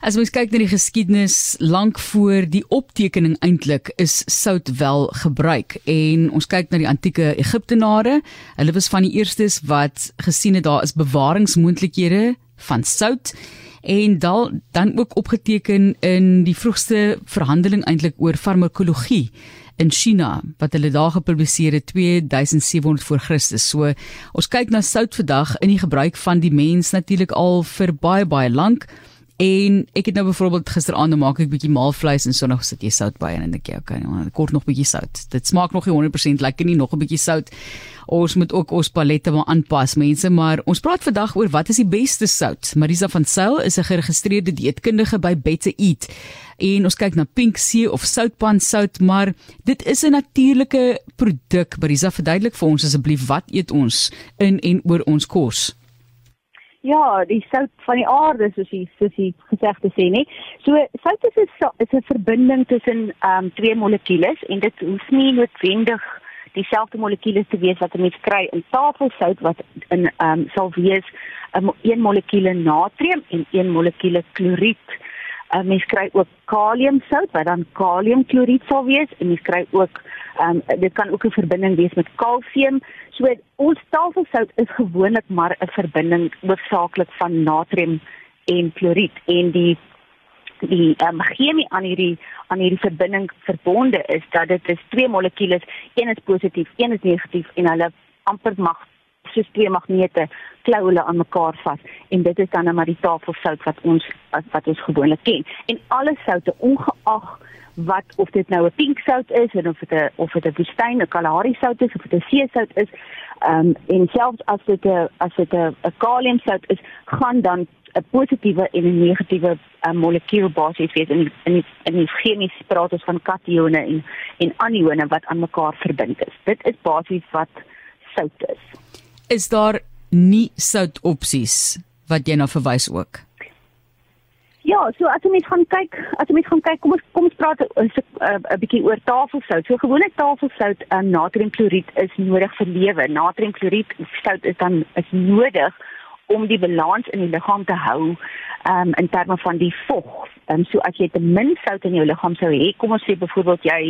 As ons kyk na die geskiedenis lank voor die optekening eintlik is sout wel gebruik en ons kyk na die antieke Egiptenare, hulle was van die eerstes wat gesien het daar is bewaringsmoontlikhede van sout en dan dan ook opgeteken in die vroegste verhandeling eintlik oor farmakologie in China wat hulle daar gepubliseer het 2700 voor Christus. So ons kyk na sout vandag in die gebruik van die mens natuurlik al vir baie baie lank. En ek het nou byvoorbeeld gisteraand maak ek bietjie maalvleis en so nog sit jy sout by en dan dink jy okay, nou kort nog bietjie sout. Dit smaak nog nie 100% lekker nie, nog 'n bietjie sout. Ons moet ook ons palette maar aanpas, mense, maar ons praat vandag oor wat is die beste sout. Marisa van Sail is 'n geregistreerde dieetkundige by Better Eat. En ons kyk na pink see of soutpan sout, maar dit is 'n natuurlike produk. Marisa, verduidelik vir ons asseblief wat eet ons in en oor ons kos? Ja, die sout van die aarde soos jy soos jy gesegde sê, nee. So sout is 'n is 'n verbinding tussen ehm um, twee molekules en dit hoef nie noodwendig dieselfde molekules te wees wat 'n mens kry in tafelsout wat in ehm um, sal wees 'n een molekuule natrium en een molekuule kloried. 'n uh, Mens kry ook kaliumsout wat dan kaliumkloried sal wees en mens kry ook um, dit kan ook 'n verbinding wees met kalsium. So ons tafelsout is gewoonlik maar 'n verbinding hoofsaaklik van natrium en kloried en die die um, chemie aan hierdie aan hierdie verbinding verbonde is dat dit is twee molekules, een is positief, een is negatief en hulle amper mag soos twee magnete klou hulle aan mekaar vas en dit is dan net maar die tafelsout wat ons wat ons gewoonlik ken. En alle soute ongeag wat of dit nou 'n pink sout is en of dit 'n of dit 'n woestyn, 'n Kalahari sout is of dit 'n see sout is, ehm um, en selfs as dit 'n as dit 'n kalium sout is, gaan dan 'n positiewe en 'n negatiewe um, molekuul basies wees in in in die chemiese praat ons van katione en en anione wat aan mekaar verbind is. Dit is basies wat sout is. Is daar nie sout opsies wat jy nou verwys ook? Ja, so as jy net gaan kyk, as jy net gaan kyk, kom ons kom ons praat 'n uh, 'n bietjie oor tafelsout. So gewone tafelsout, um, natriumkloried is nodig vir lewe. Natriumkloried sout is dan is nodig om die balans in die liggaam te hou um, in terme van die vog. Um, so as jy te min sout in jou liggaam sou hê, kom ons sê byvoorbeeld jy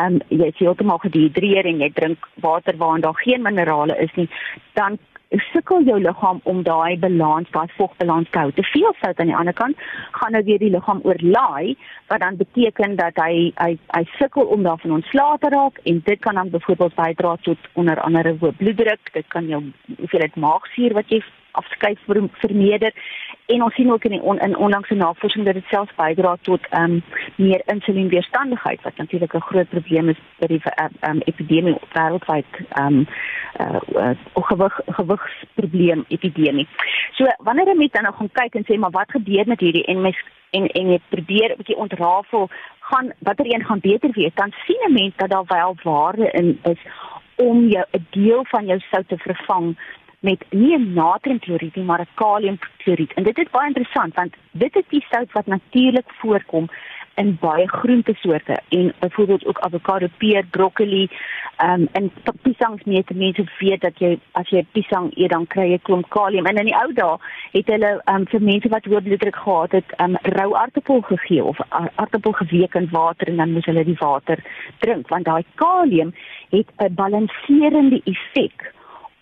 um, jy is heeltemal gedehidreer en jy drink water waarin daar geen minerale is nie, dan sukkel jou liggaam om daai balans, daai vogbalans te hou. Te veel sout aan die ander kant gaan nou weer die liggaam oorlaai wat dan beteken dat hy hy hy sukkel om daarvan ontslae te raak en dit kan dan byvoorbeeld bydra tot onder andere hoë bloeddruk, dit kan jou hoeveelheid maagsuur wat jy afskei vermeerder en ons sien ook in die on, in onlangse navorsing dat dit selfs bydra tot ehm um, meer insulienweerstandigheid wat natuurlik 'n groot probleem is vir die ehm um, epidemie wêreldwyd ehm um, uh, uh, gewig gewigsprobleem epidemie. So wanneer jy met dan nou gaan kyk en sê maar wat gebeur met hierdie en mes en en jy probeer 'n bietjie ontrafel gaan watter een gaan beter wees dan sien 'n mens dat daar wel waarde in is om jou 'n deel van jou sout te vervang met nie 'n natriumkloried nie, maar 'n kaliumkloried. En dit is baie interessant want dit is die sout wat natuurlik voorkom in baie groentesoorte en byvoorbeeld ook avokado, peer, broccoli, ehm um, en piesangs mee te mense weet dat jy as jy piesang eet dan kry jy klomp kalium. En in die ou dae het hulle ehm um, vir mense wat hoë bloeddruk gehad het, ehm um, rou aartappel gegee of aartappel geweek in water en dan moes hulle die water drink want daai kalium het 'n balanserende effek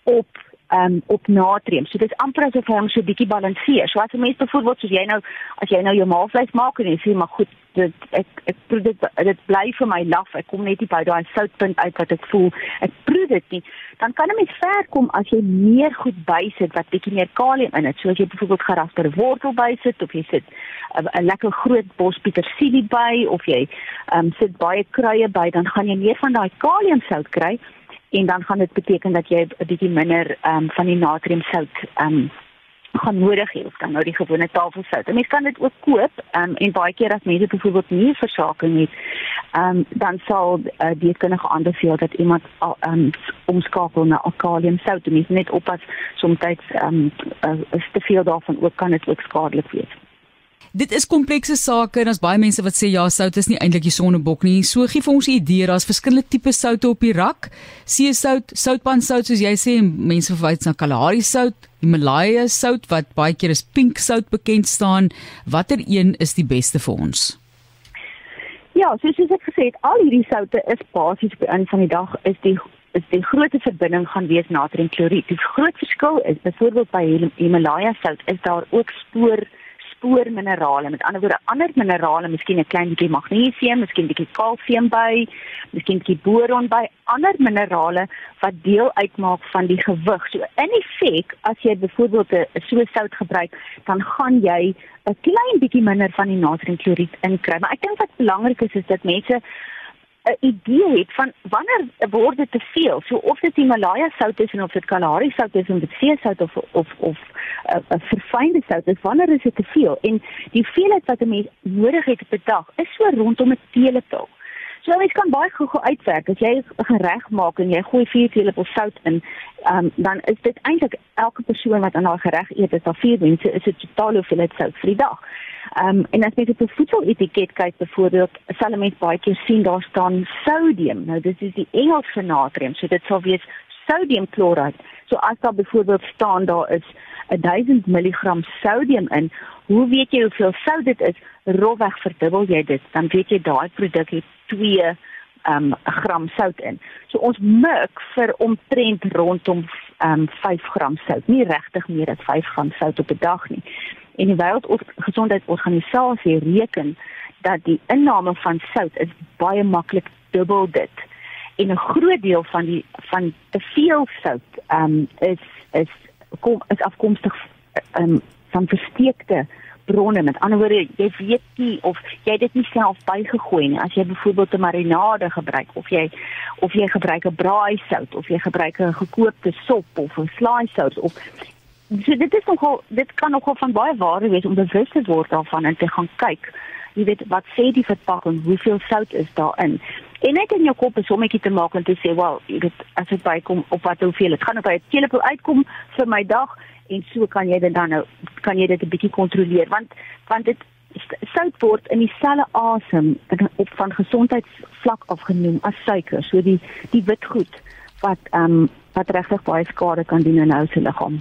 op um, op natrium. So dit is amper asof hy hom so bietjie balanseer. So as 'n mens byvoorbeeld soos jy nou as jy nou jou maalvleis maak en jy sê maar goed, dit ek ek proe dit dit bly vir my laf. Ek kom net nie by daai soutpunt uit wat ek voel. Ek proe dit nie. Dan kan 'n mens ver kom as jy meer goed bysit wat bietjie meer kalium in het. So as jy byvoorbeeld geraspte wortel bysit of jy sit 'n lekker groot bos petersilie by of jy um, sit baie kruie by, dan gaan jy meer van daai kaliumsout kry en dan gaan dit beteken dat jy 'n bietjie minder ehm um, van die natriumsout ehm um, gaan nodig hê of dan nou die gewone tafelsout. En mens kan dit ook koop ehm um, en baie keer as mense byvoorbeeld nie versaking het ehm um, dan sal uh, dit kan nog aanbeveel dat iemand ehm um, omskakel na kaliumsout. Mens net oppas soms ehm um, uh, is te veel daarvan ook kan dit ook skadelik wees. Dit is komplekse sake en daar's baie mense wat sê ja, sout is nie eintlik die sonnebok nie. So gee vir ons 'n idee, daar's verskillende tipe soutte op die rak. Seesout, soutpansout soos jy sê, mense verwys na Kalahari sout, Himalaya sout wat baie keer as pink sout bekend staan. Watter een is die beste vir ons? Ja, soos ek gesê het, al hierdie soutte is basies die einde van die dag is die is die grootste verbinding gaan wees natriumkloried. Die groot verskil is byvoorbeeld by Himalaya sout is daar ook spoor spoorminerale. Met ander woorde, ander minerale, miskien 'n klein bietjie magnesium, miskien bietjie kalsium by, miskien bietjie boron by, ander minerale wat deel uitmaak van die gewig. So in effek, as jy byvoorbeeld 'n so sout gebruik, dan gaan jy 'n klein bietjie minder van die natriumkloried inkry. Maar ek dink wat belangrik is is dat mense 'n idee het van wanneer word dit te veel. So of dit Himalaya sout is en of dit Kalahari sout is en dit see sout of of of 'n uh, verfynde sout, is wanneer is dit te veel? En die veelheid wat 'n mens nodig het per dag is so rondom 'n teelepel. So jy kan baie gou uitwerk as jy 'n gereg maak en jy gooi 4 teelepels sout in, um, dan is dit eintlik elke persoon wat aan daai gereg eet, is daar 4 mense, is dit totaal hoeveel sout vir die dag. Ehm um, en as jy op 'n voedseletiket kyk byvoorbeeld, sal 'n mens baie keer sien daar staan sodium. Nou dit is die Engelse natrium, so dit sal wees sodiumkloride. So as daar byvoorbeeld staan daar is 1000 mg sodium in, hoe weet jy hoeveel sout dit is? Rofweg verdubbel jy dit, dan weet jy daai produk het 2 um gram sout in. So ons mik vir omtrent rondom um 5 gram sout, nie regtig meer as 5 gram sout op 'n dag nie en die wêreldgesondheidsorganisasie reken dat die inname van sout is baie maklik dubbel dit en 'n groot deel van die van te veel sout um, is is kom is afkomstig um, van versteekte bronne. Met ander woorde jy weet nie of jy dit nie self bygegooi nie. As jy byvoorbeeld 'n marinade gebruik of jy of jy gebruik 'n braai sout of jy gebruik 'n gekookte sop of 'n slaai sout of so dit is nogal dit kan nogal van baie waarde wees om bewus te word daarvan en te gaan kyk jy weet wat sê die verpakking hoeveel sout is daarin en net in jou kop 'n sommetjie te maak en te sê wel jy weet as dit bykom op wat hoeveel dit gaan op 'n teelepel uitkom vir my dag en so kan jy dit dan nou kan jy dit 'n bietjie kontroleer. Want want dit sout word in dieselfde asem op van gesondheidsvlak afgenoem as suiker. So die die witgoed wat ehm um, wat regtig baie skade kan doen aan ons liggaam